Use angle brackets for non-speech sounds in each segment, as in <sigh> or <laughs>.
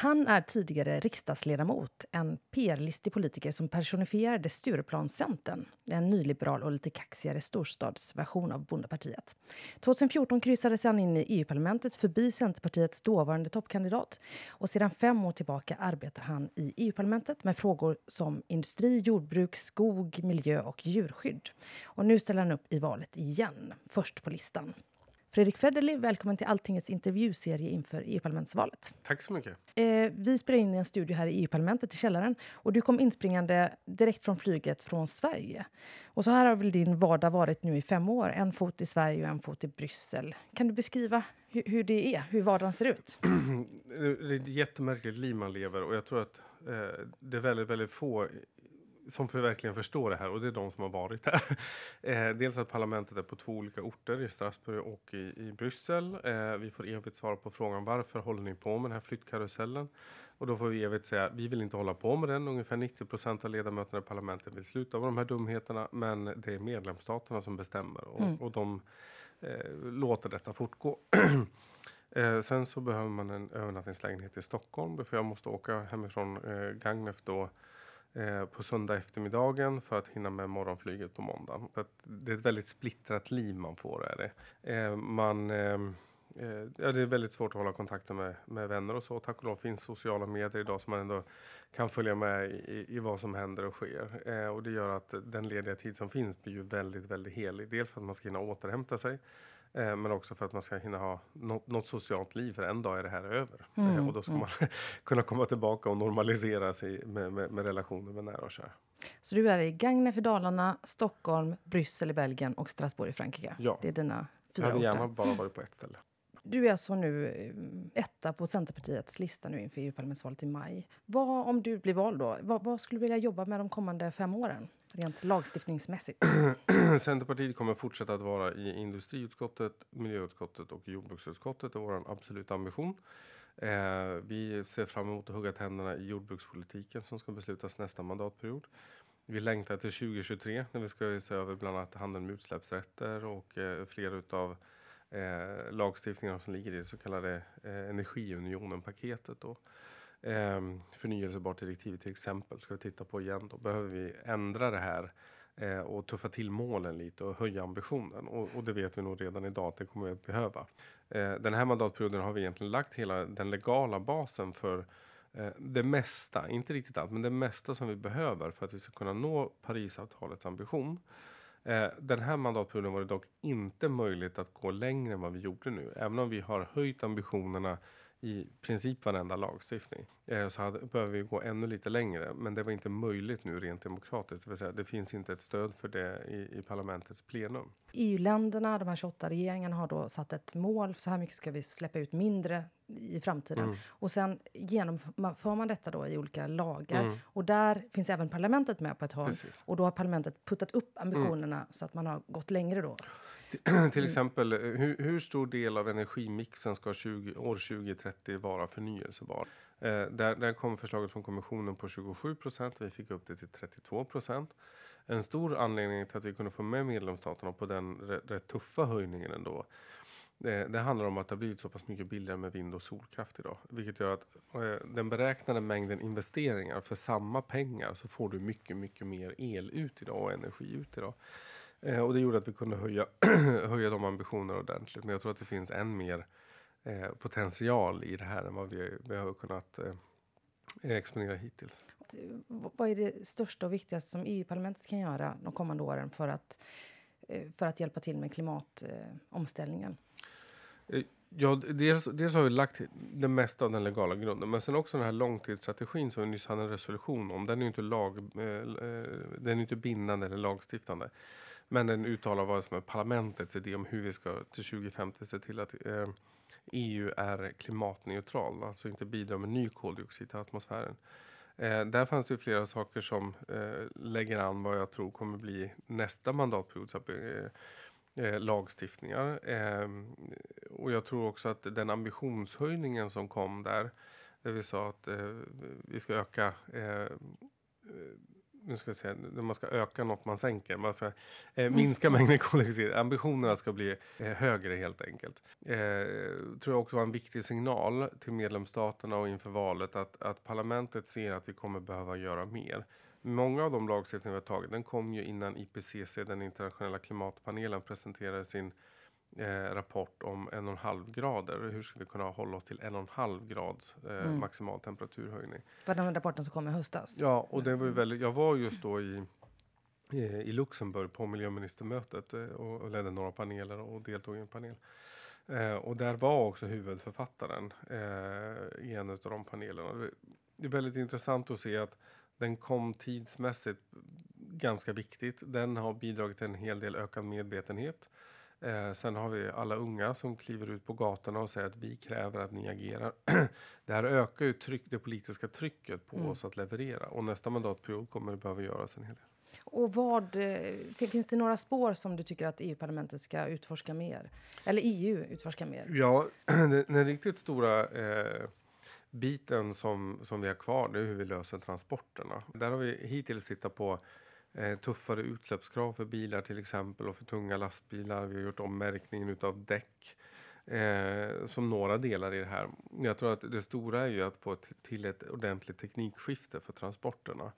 Han är tidigare riksdagsledamot, en PR-listig politiker som personifierade Stureplanscentern, en nyliberal och lite kaxigare storstadsversion av Bondepartiet. 2014 kryssades han in i EU-parlamentet förbi Centerpartiets dåvarande toppkandidat. Och sedan fem år tillbaka arbetar han i EU-parlamentet med frågor som industri, jordbruk, skog, miljö och djurskydd. Och nu ställer han upp i valet igen, först på listan. Fredrik Federley, välkommen till Alltingets intervjuserie inför EU-parlamentsvalet. Tack så mycket. Eh, vi spelar in i en studio här i EU-parlamentet i källaren och du kom inspringande direkt från flyget från Sverige. Och så här har väl din vardag varit nu i fem år, en fot i Sverige och en fot i Bryssel. Kan du beskriva hur, hur det är, hur vardagen ser ut? <clears throat> det är ett jättemärkligt liv man lever och jag tror att eh, det är väldigt, väldigt få som för verkligen förstår det här och det är de som har varit här. <laughs> Eh, dels att parlamentet är på två olika orter, i Strasbourg och i, i Bryssel. Eh, vi får evigt svara på frågan varför håller ni på med den här flyttkarusellen? Och då får vi evigt säga vi vill inte hålla på med den. Ungefär 90 procent av ledamöterna i parlamentet vill sluta med de här dumheterna. Men det är medlemsstaterna som bestämmer och, mm. och de eh, låter detta fortgå. <clears throat> Eh, sen så behöver man en övernattningslägenhet i Stockholm för jag måste åka hemifrån eh, Gagnef då Eh, på söndag eftermiddagen för att hinna med morgonflyget på måndag. Så det är ett väldigt splittrat liv man får. Är det. Eh, man, ehm, eh, ja, det är väldigt svårt att hålla kontakten med, med vänner och så. Tack och lov finns sociala medier idag som man ändå kan följa med i, i vad som händer och sker. Eh, och det gör att den lediga tid som finns blir ju väldigt, väldigt helig. Dels för att man ska hinna återhämta sig Eh, men också för att man ska hinna ha något, något, socialt liv, för en dag är det här över. Mm, eh, och då ska mm. man <laughs> kunna komma tillbaka och normalisera sig med, med, med relationer med nära och kära. Så du är i Gagnef i Dalarna, Stockholm, Bryssel i Belgien och Strasbourg i Frankrike? Ja. Det är dina fyra Jag hade gärna bara varit på ett ställe. Du är alltså nu eh, etta på Centerpartiets lista nu inför EU-parlamentsvalet i maj. Vad, om du blir vald då, vad, vad skulle du vilja jobba med de kommande fem åren? Rent lagstiftningsmässigt. <clears throat> Centerpartiet kommer fortsätta att vara i industriutskottet, miljöutskottet och jordbruksutskottet. Det är vår absoluta ambition. Eh, vi ser fram emot att hugga tänderna i jordbrukspolitiken som ska beslutas nästa mandatperiod. Vi längtar till 2023 när vi ska se över bland annat handeln med utsläppsrätter och eh, flera av eh, lagstiftningarna som ligger i det så kallade eh, energiunionen-paketet. Då. Eh, Ehm, förnyelsebart direktiv till exempel ska vi titta på igen. Då behöver vi ändra det här eh, och tuffa till målen lite och höja ambitionen. Och, och, det vet vi nog redan idag att det kommer vi att behöva. Eh, den här mandatperioden har vi egentligen lagt hela den legala basen för eh, det mesta, inte riktigt allt, men det mesta som vi behöver för att vi ska kunna nå Parisavtalets ambition. Eh, den här mandatperioden var det dock inte möjligt att gå längre än vad vi gjorde nu. Även om vi har höjt ambitionerna i princip varenda lagstiftning. Eh, så hade, behöver vi gå ännu lite längre. Men det var inte möjligt nu rent demokratiskt. Det, vill säga, det finns inte ett stöd för det i, i parlamentets plenum. EU-länderna, de här 28 regeringarna, har då satt ett mål. Så här mycket ska vi släppa ut mindre i framtiden. Mm. Och sen genomför man detta då i olika lagar. Mm. Och där finns även parlamentet med på ett hörn. Och då har parlamentet puttat upp ambitionerna mm. så att man har gått längre då. <clears throat> Till exempel, hur, hur, stor del av energimixen ska 20, år 2030 vara förnyelsebar? Eh, där, där kom förslaget från kommissionen på 27 procent. Vi fick upp det till 32 procent. En stor anledning till att vi kunde få med medlemsstaterna på den rätt, rätt tuffa höjningen ändå det, det, handlar om att det har blivit så pass mycket billigare med vind och solkraft idag. Vilket gör att eh, den beräknade mängden investeringar för samma pengar så får du mycket, mycket mer el ut idag och energi ut idag. Eh, och det gjorde att vi kunde höja, <clears throat> höja de ambitionerna ordentligt. Men jag tror att det finns än mer eh, potential i det här än vad vi, vi har kunnat eh, exponera hittills. Vad är det största och viktigaste som EU-parlamentet kan göra de kommande åren för att, eh, för att hjälpa till med klimatomställningen? Eh, ja, dels, dels har vi lagt det mesta av den legala grunden. Men sen också den här långtidsstrategin som vi nyss hade en resolution om. Den är inte, lag, eh, den är inte bindande eller lagstiftande. Men den uttalar vad som är parlamentets idé om hur vi ska till 2050 se till att eh, EU är klimatneutral. Alltså inte bidrar med ny koldioxid till atmosfären. Eh, där fanns det flera saker som eh, lägger an vad jag tror kommer bli nästa mandatperiods eh, eh, lagstiftningar. Eh, och jag tror också att den ambitionshöjningen som kom där, där vi sa att eh, vi ska öka eh, nu ska jag säga, när man ska öka något man sänker. Man ska eh, minska mängden koldioxid. Ambitionerna ska bli eh, högre helt enkelt. Eh, tror jag också var en viktig signal till medlemsstaterna och inför valet att, att parlamentet ser att vi kommer behöva göra mer. Många av de lagstiftningar vi har tagit, den kom ju innan IPCC, den internationella klimatpanelen, presenterade sin eh, rapport om en och en halv grader. Hur ska vi kunna hålla oss till en och en halv grads eh, mm. maximal temperaturhöjning? Var den rapporten som kom i höstas? Ja, och det var väldigt, jag var just då i i Luxemburg på miljöministermötet eh, och, och ledde några paneler och deltog i en panel. Eh, och där var också huvudförfattaren eh, i en av de panelerna. Det är väldigt intressant att se att den kom tidsmässigt ganska viktigt. Den har bidragit till en hel del ökad medvetenhet. Eh, sen har vi alla unga som kliver ut på gatorna och säger att vi kräver att ni agerar. <clears throat> det här ökar ju tryck, det politiska trycket på mm. oss att leverera och nästa mandatperiod kommer det behöva göras en hel del. Och vad, eh, finns det några spår som du tycker att EU-parlamentet ska utforska mer? Eller EU utforska mer? Ja, <clears throat> den, den riktigt stora eh, biten som, som vi har kvar det är hur vi löser transporterna. Där har vi hittills tittat på eh, tuffare utsläppskrav för bilar till exempel och för tunga lastbilar. Vi har gjort om märkningen utav däck eh, som några delar i det här. Jag tror att det stora är ju att få till ett ordentligt teknikskifte för transporterna.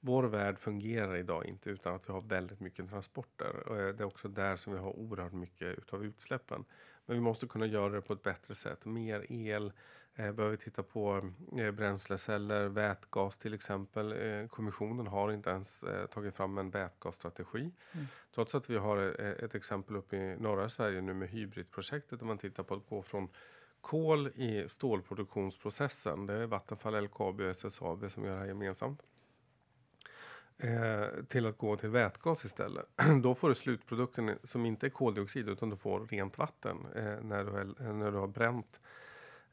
Vår värld fungerar idag inte utan att vi har väldigt mycket transporter. Och eh, det är också där som vi har oerhört mycket utav utsläppen. Men vi måste kunna göra det på ett bättre sätt. Mer el, behöver titta på eh, bränsleceller, vätgas till exempel. Eh, kommissionen har inte ens eh, tagit fram en vätgasstrategi. Mm. Trots att vi har eh, ett exempel uppe i norra Sverige nu med hybridprojektet där man tittar på att gå från kol i stålproduktionsprocessen. Det är Vattenfall, LKAB och SSAB som gör det här gemensamt. Eh, till att gå till vätgas istället. <clears throat> Då får du slutprodukten som inte är koldioxid utan du får rent vatten när, du är, när du har bränt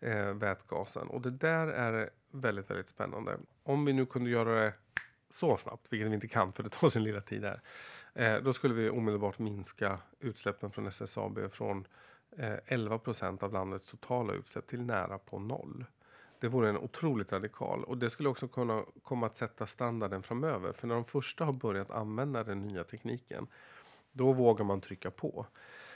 eh, vätgasen. Och det där är väldigt, väldigt spännande. Om vi nu kunde göra det så snabbt, vilket vi inte kan för det tar sin lilla tid här. Eh, då skulle vi omedelbart minska utsläppen från SSAB från eh, 11 procent av landets totala utsläpp till nära på noll. Det vore en otroligt radikal och det skulle också kunna komma att sätta standarden framöver. För när de första har börjat använda den nya tekniken, då vågar man trycka på.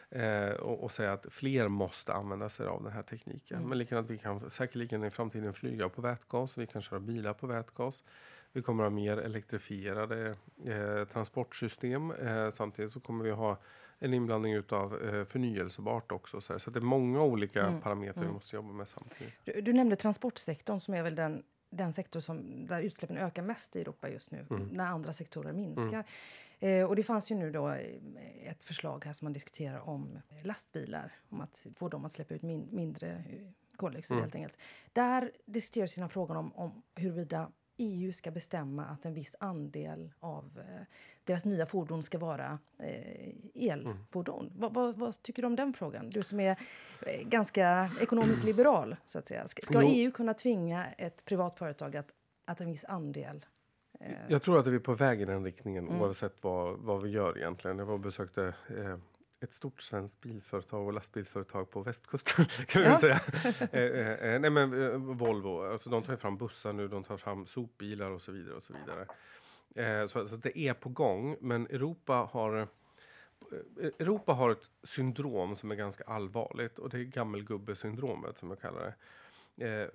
Eh, och, och, säga att fler måste använda sig av den här tekniken. Mm. Men likadant vi kan säkerligen i framtiden flyga på vätgas, vi kan köra bilar på vätgas. Vi kommer ha mer elektrifierade eh, transportsystem. Eh, samtidigt så kommer vi ha en inblandning av eh, förnyelsebart också. Så, så det är många olika mm. parametrar mm. vi måste jobba med samtidigt. Du, du nämnde transportsektorn som är väl den den sektor som, där utsläppen ökar mest i Europa just nu, mm. när andra sektorer minskar. Mm. Eh, och det fanns ju nu då eh, ett förslag här som man diskuterar om lastbilar, om att få dem att släppa ut min, mindre eh, koldioxid mm. helt enkelt. Där diskuteras ju frågan om, om huruvida EU ska bestämma att en viss andel av eh, deras nya fordon ska vara eh, elfordon. Mm. Vad, vad, vad, tycker du om den frågan? Du som är eh, ganska ekonomiskt <clears throat> liberal. så att säga. Ska, ska EU kunna tvinga ett privat företag att, att en viss andel eh, jag tror att vi är på väg i den riktningen mm. oavsett vad, vad vi gör egentligen. Jag var och besökte eh, ett stort svenskt bilföretag och lastbilsföretag på västkusten. <laughs> kan ja. säga. <laughs> eh, eh, eh, nej men eh, Volvo, alltså de tar fram bussar nu, de tar fram sopbilar och så vidare. och Så vidare. Eh, så, så, det är på gång, men Europa har eh, Europa har ett syndrom som är ganska allvarligt och det är gammelgubbesyndromet som jag kallar det.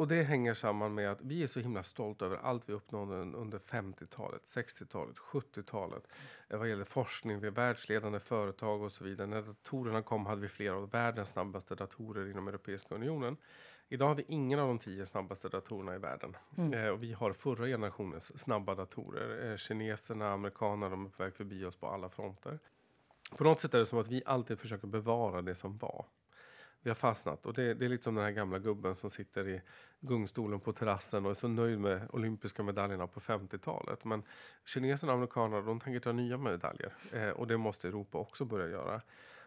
Och det hänger samman med att vi är så himla stolta över allt vi uppnådde under 50-talet, 60-talet, 70-talet. Vad gäller forskning, vi är världsledande företag och så vidare. När datorerna kom hade vi flera av världens snabbaste datorer inom Europeiska unionen. Idag har vi ingen av de tio snabbaste datorerna i världen. Mm. Eh, och vi har förra generationens snabba datorer. Eh, kineserna, amerikanerna, de är på väg förbi oss på alla fronter. På något sätt är det som att vi alltid försöker bevara det som var. Vi har fastnat och det, det är lite som den här gamla gubben som sitter i gungstolen på terrassen och är så nöjd med olympiska medaljerna på 50-talet. Men kineserna och amerikanerna de tänker ta nya medaljer eh, och det måste Europa också börja göra.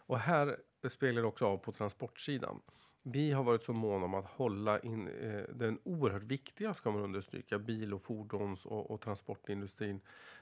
Och här speglar det också av på transportsidan. Vi har varit så måna om att hålla in eh, den oerhört viktiga, ska man understryka, bil och fordons och, och transportindustrin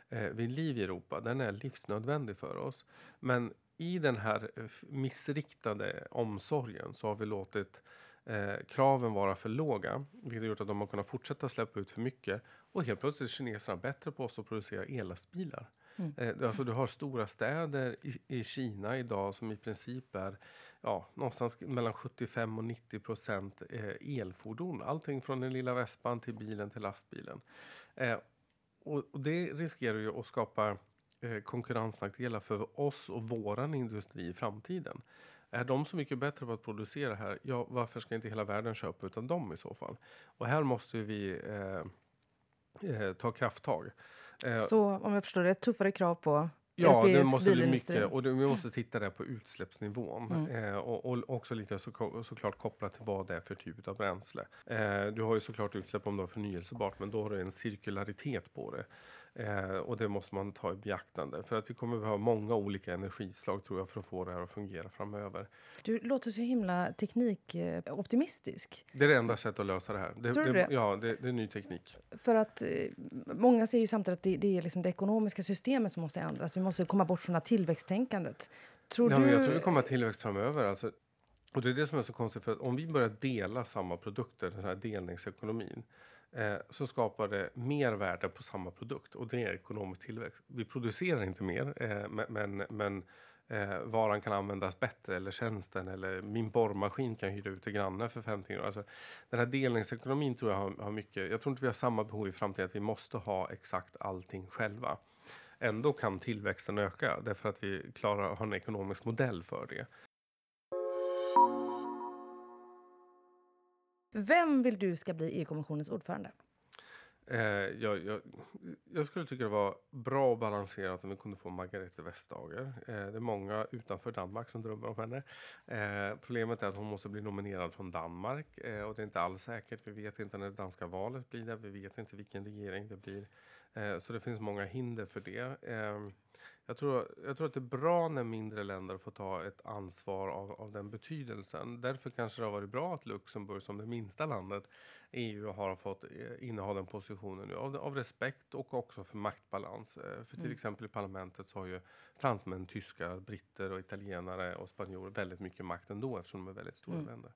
eh, vid liv i Europa. Den är livsnödvändig för oss. Men i den här missriktade omsorgen så har vi låtit eh, kraven vara för låga, vilket har gjort att de har kunnat fortsätta släppa ut för mycket. Och helt plötsligt är kineserna bättre på oss att producera ellastbilar. Mm. Eh, alltså du har stora städer i, i, Kina idag som i princip är ja, någonstans mellan 75 och 90 procent eh, elfordon. Allting från den lilla vespan till bilen till lastbilen. Eh, och, och, det riskerar ju att skapa eh, konkurrensnackdelar för oss och våran industri i framtiden. Är de så mycket bättre på att producera här, ja varför ska inte hela världen köpa utan dem i så fall? Och här måste vi eh, eh, ta krafttag. Eh, så om jag förstår det, tuffare krav på Ja, det måste bli mycket. Och det, vi måste titta där på utsläppsnivån. Mm. Eh, och, och, också lite så, såklart kopplat till vad det är för typ av bränsle. Eh, du har ju såklart utsläpp om du har förnyelsebart, men då har du en cirkularitet på det. Eh, och det måste man ta i beaktande. För att vi kommer behöva många olika energislag tror jag för att få det här att fungera framöver. Du låter så himla teknikoptimistisk. Det är det enda sättet att lösa det här. Det, tror du det? Ja, det, det, är ny teknik. För att eh, många säger ju samtidigt att det, det är liksom det ekonomiska systemet som måste ändras. Vi måste komma bort från det här tillväxttänkandet. Tror ja, du... Jag tror vi kommer att tillväxt framöver. Alltså, och det är det som är så konstigt, för att om vi börjar dela samma produkter, den här delningsekonomin, eh, så skapar det mer värde på samma produkt och det är ekonomisk tillväxt. Vi producerar inte mer, eh, men, men eh, varan kan användas bättre eller tjänsten eller min borrmaskin kan hyra ut till grannen för 50 kronor. Alltså, den här delningsekonomin tror jag har, har mycket. Jag tror inte vi har samma behov i framtiden att vi måste ha exakt allting själva. Ändå kan tillväxten öka därför att vi klarar har en ekonomisk modell för det. Vem vill du ska bli EU-kommissionens ordförande? Eh, jag, jag, jag, skulle tycka det var bra och balanserat om vi kunde få Margrethe Vestager. Eh, det är många utanför Danmark som drömmer om henne. Eh, problemet är att hon måste bli nominerad från Danmark eh, och det är inte alls säkert. Vi vet inte när det danska valet blir där. Vi vet inte vilken regering det blir. Eh, så det finns många hinder för det. Eh, Eh, jag tror, jag tror att det är bra när mindre länder får ta ett ansvar av, av den betydelsen. Därför kanske det har varit bra att Luxemburg som det minsta landet EU har fått eh, inneha den positionen nu. Av, av respekt och också för maktbalans. För till mm. exempel i parlamentet så har ju fransmän, tyskar, britter och italienare och spanjorer väldigt mycket makt ändå eftersom de är väldigt stora mm. länder.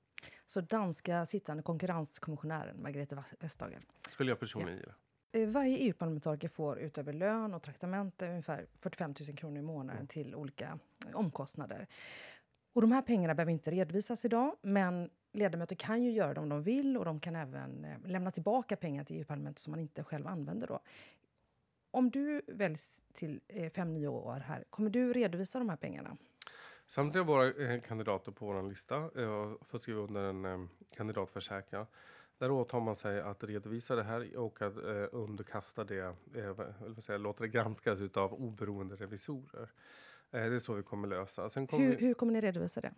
Så danska sittande konkurrenskommissionären Margrethe Vestager? Skulle jag personligen ja. gilla. Eh, varje EU-parlamentariker får utöver lön och traktamente ungefär 45 000 kronor i månaden mm. till olika eh, omkostnader. Och de här pengarna behöver inte redovisas idag, men ledamöter kan ju göra det om de vill och de kan även eh, lämna tillbaka pengar till EU-parlamentet som man inte själv använder. Då. Om du väljs till fem nya år här, kommer du redovisa de här pengarna? Samtliga våra kandidater på vår lista har fått skriva under en kandidatförsäkran där åtar man sig att redovisa det här och att eh, underkasta det, eh, säga, låta det granskas av oberoende revisorer. Eh, det är så vi kommer lösa. Kommer hur, vi... hur kommer ni redovisa det?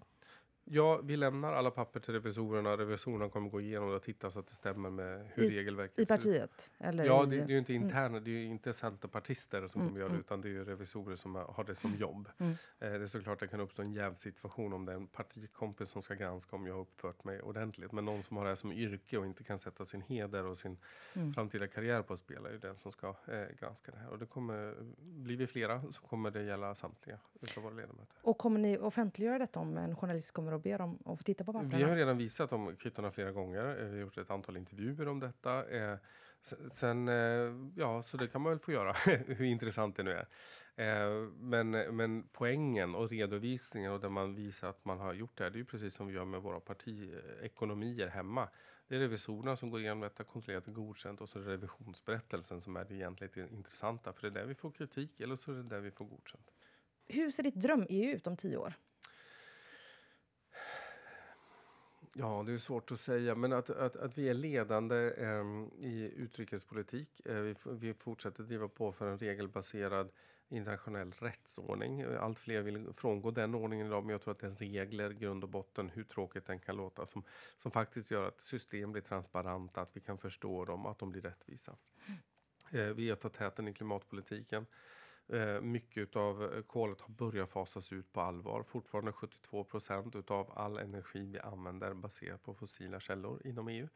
Ja, vi lämnar alla papper till revisorerna. Revisorerna kommer gå igenom det och titta så att det stämmer med hur I, regelverket I partiet? Eller ja, det, det, är ju inte interna, mm. det är ju inte centerpartister som mm, kommer göra det, mm. utan det är ju revisorer som har det som jobb. Mm. Eh, det är såklart att det kan uppstå en jävsituation om det är en partikompis som ska granska om jag har uppfört mig ordentligt. Men någon som har det här som yrke och inte kan sätta sin heder och sin mm. framtida karriär på spel är ju den som ska eh, granska det här. Och det kommer, blir vi flera så kommer det gälla samtliga utav våra ledamöter. Och kommer ni offentliggöra detta om en journalist kommer och ber dem att få titta på papperna? Vi har redan visat de kvittona flera gånger. Vi har gjort ett antal intervjuer om detta. Eh, sen, eh, ja, så det kan man väl få göra, <laughs> hur intressant det nu är. Eh, men, men poängen och redovisningen och där man visar att man har gjort det här, det är ju precis som vi gör med våra partiekonomier hemma. Det är revisorerna som går igenom detta, kontrollerat och godkänt och så revisionsberättelsen som är det egentligen intressanta. För det är där vi får kritik eller så är det där vi får godkänt. Hur ser ditt dröm-EU ut om tio år? Ja, det är svårt att säga, men att, att, att vi är ledande eh, i utrikespolitik. Eh, vi, vi fortsätter driva på för en regelbaserad internationell rättsordning. Allt fler vill frångå den ordningen idag, men jag tror att det är regler, grund och botten, hur tråkigt den kan låta, som, som faktiskt gör att system blir transparenta, att vi kan förstå dem, att de blir rättvisa. Mm. Eh, vi har tagit täten i klimatpolitiken. Eh, mycket av eh, kolet har börjat fasas ut på allvar. Fortfarande 72 procent av all energi vi använder baserat på fossila källor inom EU.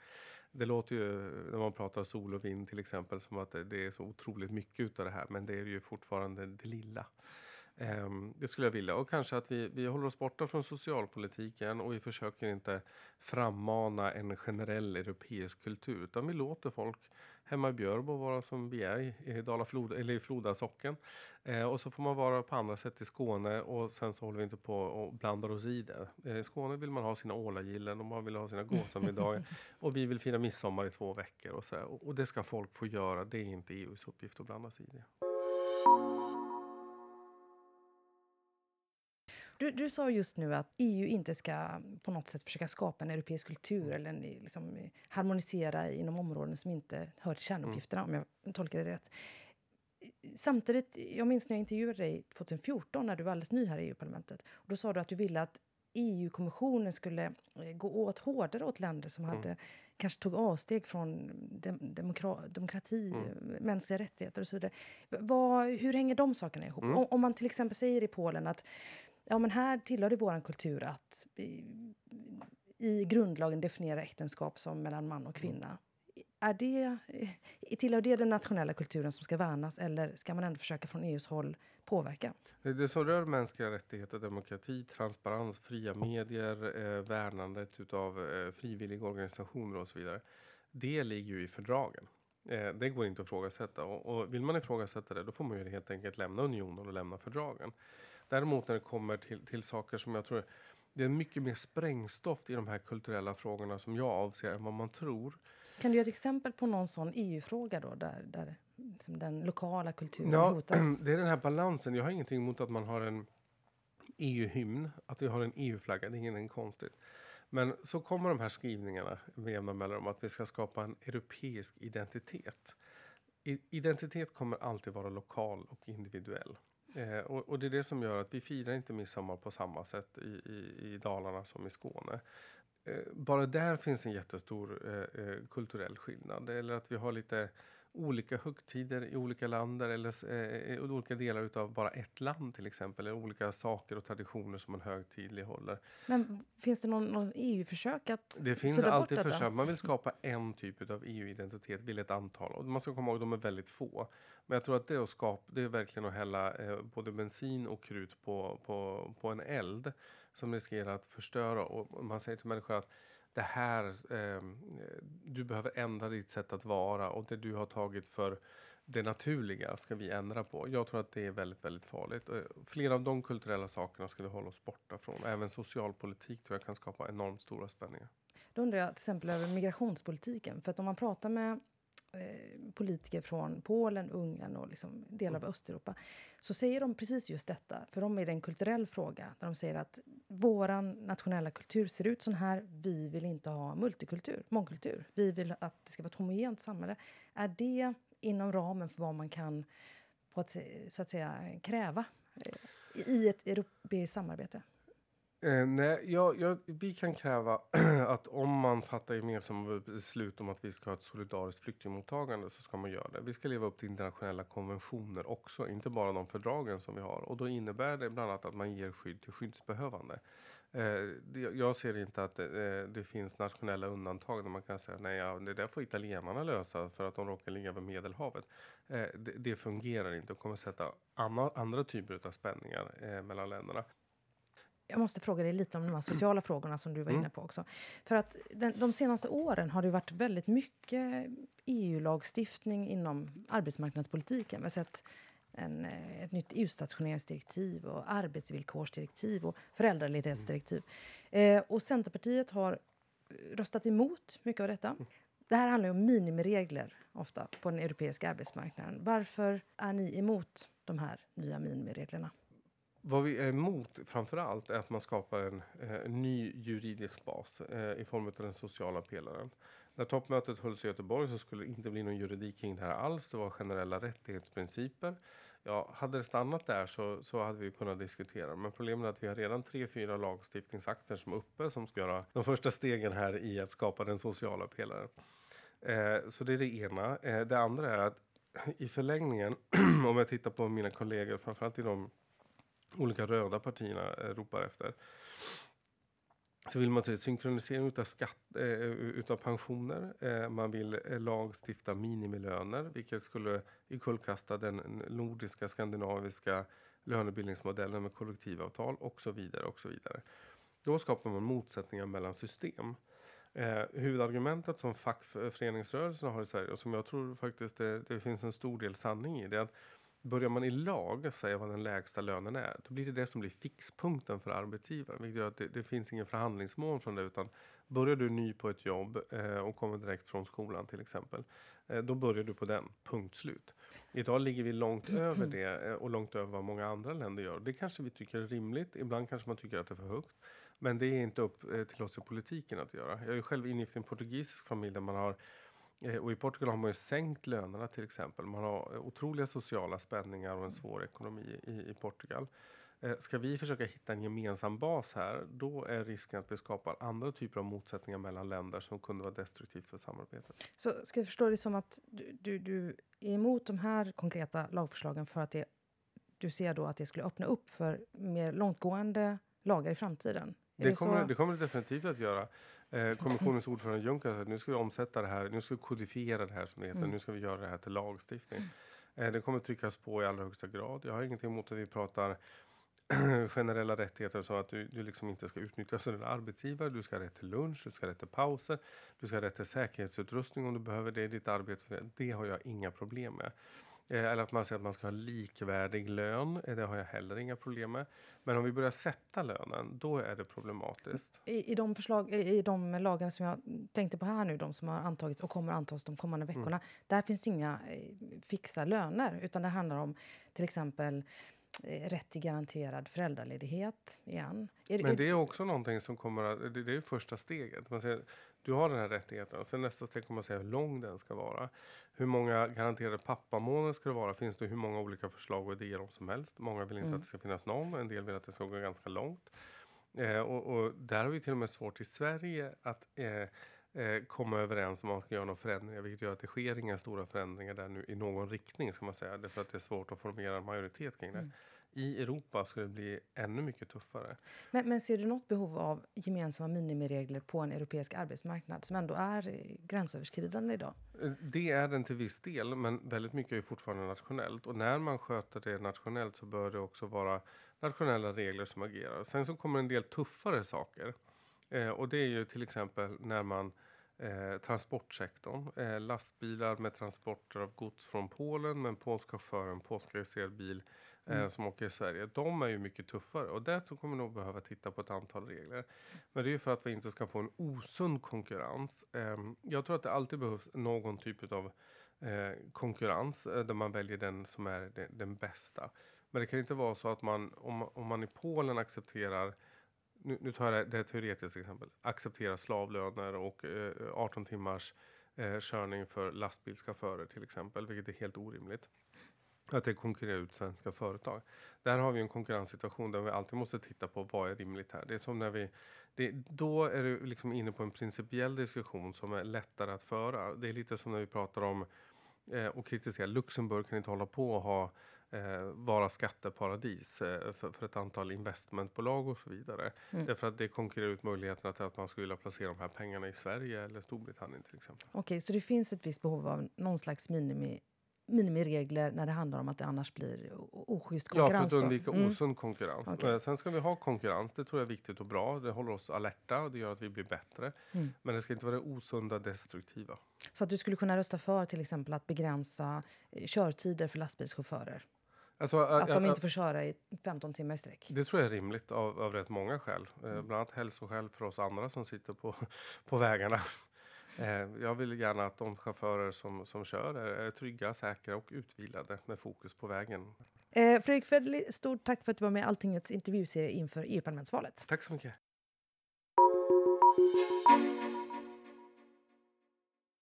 Det låter ju när man pratar sol och vind till exempel som att det är så otroligt mycket av det här, men det är ju fortfarande det lilla. Ehm, det skulle jag vilja. Och kanske att vi, vi håller oss borta från socialpolitiken och vi försöker inte frammana en generell europeisk kultur. Utan vi låter folk hemma i Björbo vara som vi är i, i Dala Floda, eller i Floda socken. Eh, och så får man vara på andra sätt i Skåne och sen så håller vi inte på och blandar oss i det. Eh, I Skåne vill man ha sina ålagillen och man vill ha sina gåsamiddagar. <laughs> och vi vill fira midsommar i två veckor och så. Och, och det ska folk få göra. Det är inte EUs uppgift att blanda sig i det. Du, du sa just nu att EU inte ska på något sätt försöka skapa en europeisk kultur mm. eller liksom harmonisera inom områden som inte hör till kärnuppgifterna, mm. om jag tolkar det rätt. Samtidigt, jag minns när jag intervjuade dig 2014 när du var alldeles ny här i EU-parlamentet. Då sa du att du ville att EU-kommissionen skulle eh, gå åt hårdare åt länder som mm. hade, kanske tog avsteg från dem, demokra, demokrati, mm. mänskliga rättigheter och så vidare. Vad, hur hänger de sakerna ihop? Mm. Om, om, man till exempel säger i Polen att ja, men här tillhör det vår kultur att i, i grundlagen definiera äktenskap som mellan man och kvinna. Är det, tillhör det den nationella kulturen som ska värnas eller ska man ändå försöka från EUs håll påverka? Det som rör mänskliga rättigheter, demokrati, transparens, fria medier, eh, värnandet av eh, frivilliga organisationer och så vidare. Det ligger ju i fördragen. Eh, det går inte att ifrågasätta. Och, och vill man ifrågasätta det, då får man ju helt enkelt lämna unionen och lämna fördragen. Däremot när det kommer till, till saker som jag tror det är mycket mer sprängstoff i de här kulturella frågorna som jag avser än vad man tror. Kan du ge ett exempel på någon sån EU-fråga då där, där liksom den lokala kulturen ja, hotas? <clears throat> Det är den här balansen. Jag har ingenting emot att man har en EU-hymn, att vi har en EU-flagga. Det är ingenting konstigt. Men så kommer de här skrivningarna med jämna mellanrum att vi ska skapa en europeisk identitet. Identitet kommer alltid vara lokal och individuell. Eh, och, och, det är det som gör att vi firar inte midsommar på samma sätt i, i, i Dalarna som i Skåne. Eh, bara där finns en jättestor eh, eh kulturell skillnad. Eller att vi har lite olika högtider i olika länder eller eh, i olika delar av bara ett land till exempel. Eller olika saker och traditioner som man högtidlighåller. Men finns det någon, någon EU-försök att Det finns alltid försök. Man vill skapa en typ av EU-identitet, vill ett antal. Och man ska komma ihåg de är väldigt få. Men jag tror att det är, att skapa, det är verkligen att hälla eh, både bensin och krut på, på, på en eld som riskerar att förstöra. Och man säger till människor att det här, eh, du behöver ändra ditt sätt att vara och det du har tagit för det naturliga ska vi ändra på. Jag tror att det är väldigt, väldigt farligt. Eh, flera av de kulturella sakerna ska vi hålla oss borta från. Även socialpolitik tror jag kan skapa enormt stora spänningar. Då undrar jag till exempel över migrationspolitiken. För att om man pratar med Eh, politiker från Polen, Ungern och liksom delar av mm. Östeuropa så säger de precis just detta. För dem är det en kulturell fråga. Där de säger att vår nationella kultur ser ut så här. Vi vill inte ha multikultur, mångkultur. Vi vill att det ska vara ett homogent samhälle. Är det inom ramen för vad man kan på ett, så att säga, kräva eh, i ett europeiskt samarbete? Eh, nej, jag, jag, vi kan kräva <clears throat> att om man fattar gemensamma beslut om att vi ska ha ett solidariskt flyktingmottagande så ska man göra det. Vi ska leva upp till internationella konventioner också, inte bara de fördragen som vi har. Och då innebär det bland annat att man ger skydd till skyddsbehövande. Eh, jag ser inte att det, eh, det, finns nationella undantag där man kan säga nej, ja, det där får italienarna lösa för att de råkar ligga vid Medelhavet. Eh, det, det, fungerar inte och kommer sätta andra, andra typer av spänningar eh, mellan länderna jag måste fråga dig lite om de här sociala frågorna som du var inne mm. på också. För att den, de senaste åren har det varit väldigt mycket EU-lagstiftning inom arbetsmarknadspolitiken. Vi har sett en, eh, ett nytt utstationeringsdirektiv och arbetsvillkorsdirektiv och föräldraledighetsdirektiv. Mm. Eh, och Centerpartiet har röstat emot mycket av detta. Mm. Det här handlar om minimiregler ofta på den europeiska arbetsmarknaden. Varför är ni emot de här nya minimireglerna? Vad vi är emot framför allt är att man skapar en, eh, en ny juridisk bas eh, i form av den sociala pelaren. När toppmötet hölls i Göteborg så skulle det inte bli någon juridik kring det här alls. Det var generella rättighetsprinciper. Ja, hade det stannat där så, så hade vi kunnat diskutera. Men problemet är att vi har redan tre, fyra lagstiftningsakter som är uppe som ska göra de första stegen här i att skapa den sociala pelaren. Eh, så det är det ena. Eh, det andra är att i förlängningen, <clears throat> om jag tittar på mina kollegor, framförallt i de olika röda partierna eh, ropar efter. Så vill man se synkronisering utav, skatt, eh, utav pensioner. Eh, man vill eh, lagstifta minimilöner vilket skulle kullkasta den nordiska skandinaviska lönebildningsmodellen med kollektivavtal och så vidare. och så vidare. Då skapar man motsättningar mellan system. Eh, huvudargumentet som fackföreningsrörelsen har i Sverige och som jag tror faktiskt det, det finns en stor del sanning i det är att Börjar man i lag säga vad den lägsta lönen är, då blir det det som blir fixpunkten för arbetsgivaren. Vilket gör att det, det finns ingen förhandlingsmål från det, utan börjar du ny på ett jobb eh, och kommer direkt från skolan till exempel, eh, då börjar du på den, punkt slut. Idag ligger vi långt över det eh, och långt över vad många andra länder gör. Det kanske vi tycker är rimligt, ibland kanske man tycker att det är för högt. Men det är inte upp eh, till oss i politiken att göra. Jag är själv ingift i en portugisisk familj där man har och i Portugal har man ju sänkt lönerna till exempel. Man har otroliga sociala spänningar och en svår ekonomi i, i Portugal. Eh, ska vi försöka hitta en gemensam bas här, då är risken att vi skapar andra typer av motsättningar mellan länder som kunde vara destruktivt för samarbetet. Så ska jag förstå det som att du, du, du är emot de här konkreta lagförslagen för att det, du ser då att det skulle öppna upp för mer långtgående lagar i framtiden? Det, det, kommer, det kommer det definitivt att göra. Eh, kommissionens ordförande Juncker sa att nu ska vi omsätta det här, nu ska vi kodifiera det här som det heter, mm. nu ska vi göra det här till lagstiftning. Eh, det kommer tryckas på i allra högsta grad. Jag har ingenting emot att vi pratar <clears throat> generella rättigheter så att du, du liksom inte ska utnyttjas av din arbetsgivare. Du ska ha rätt till lunch, du ska ha rätt till pauser, du ska ha rätt till säkerhetsutrustning om du behöver det i ditt arbete. Det har jag inga problem med. Eh, eller att man säger att man ska ha likvärdig lön. Eh, det har jag heller inga problem med. Men om vi börjar sätta lönen, då är det problematiskt. I, i, de, förslag, i de lagarna som jag tänkte på här nu, de som har antagits och kommer antas de kommande mm. veckorna, mm. där finns det inga eh, fixa löner. Utan det handlar om till exempel rätt till garanterad föräldraledighet igen. Men det är också någonting som kommer att, det är första steget. Man säger, du har den här rättigheten. Och sen nästa steg kommer man säga hur lång den ska vara. Hur många garanterade pappamånader ska det vara? Finns det hur många olika förslag och idéer om som helst? Många vill inte mm. att det ska finnas någon. En del vill att det ska gå ganska långt. Eh, och, och, där har vi till och med svårt i Sverige att eh, eh, komma överens om man ska göra några förändringar. Vilket gör att det sker inga stora förändringar där nu i någon riktning ska man säga. Därför att det är svårt att formera en majoritet kring det. Mm i Europa skulle det bli ännu mycket tuffare. Men, men, ser du något behov av gemensamma minimiregler på en europeisk arbetsmarknad som ändå är gränsöverskridande idag? Eh, det är den till viss del, men väldigt mycket är fortfarande nationellt. Och när man sköter det nationellt så bör det också vara nationella regler som agerar. Sen så kommer en del tuffare saker. Eh, och det är ju till exempel när man Eh, transportsektorn. Eh, lastbilar med transporter av gods från Polen med en polsk chaufför, en polskregistrerad bil mm. som åker i Sverige. De är ju mycket tuffare och där så kommer vi nog behöva titta på ett antal regler. Men det är ju för att vi inte ska få en osund konkurrens. Eh, jag tror att det alltid behövs någon typ av eh, konkurrens eh, där man väljer den som är den, bästa. Men det kan inte vara så att man om, om man i Polen accepterar nu, nu tar jag det, det teoretiskt exempel, accepterar slavlöner och 18 timmars körning för lastbilschaufförer till exempel, vilket är helt orimligt. Att det konkurrerar ut svenska företag. Där har vi en konkurrenssituation där vi alltid måste titta på vad är rimligt här. Det är som när vi, det, då är du liksom inne på en principiell diskussion som är lättare att föra. Det är lite som när vi pratar om eh, och kritiserar Luxemburg kan inte hålla på och ha eh, vara skatteparadis eh, för, för, ett antal investmentbolag och så vidare. Mm. Därför att det konkurrerar ut möjligheterna till att man skulle vilja placera de här pengarna i Sverige eller Storbritannien till exempel. Okej, okay, så det finns ett visst behov av någon slags minimi minimiregler när det handlar om att det annars blir oschysst konkurrens. Ja, för att undvika mm. osund konkurrens. Okay. Sen ska vi ha konkurrens, det tror jag är viktigt och bra. Det håller oss alerta och det gör att vi blir bättre. Mm. Men det ska inte vara det osunda, destruktiva. Så att du skulle kunna rösta för till exempel att begränsa eh, körtider för lastbilschaufförer? Alltså, att de inte får köra i 15 timmar i sträck? Det tror jag är rimligt av, av rätt många skäl. Eh, mm. bland annat hälsoskäl för oss andra som sitter på, <laughs> på vägarna. Eh, jag vill gärna att de chaufförer som, som kör är trygga, säkra och utvilade med fokus på vägen. Eh, Fredrik Federley, stort tack för att du var med i Alltingets intervjuserie inför EU-parlamentsvalet. Tack så mycket.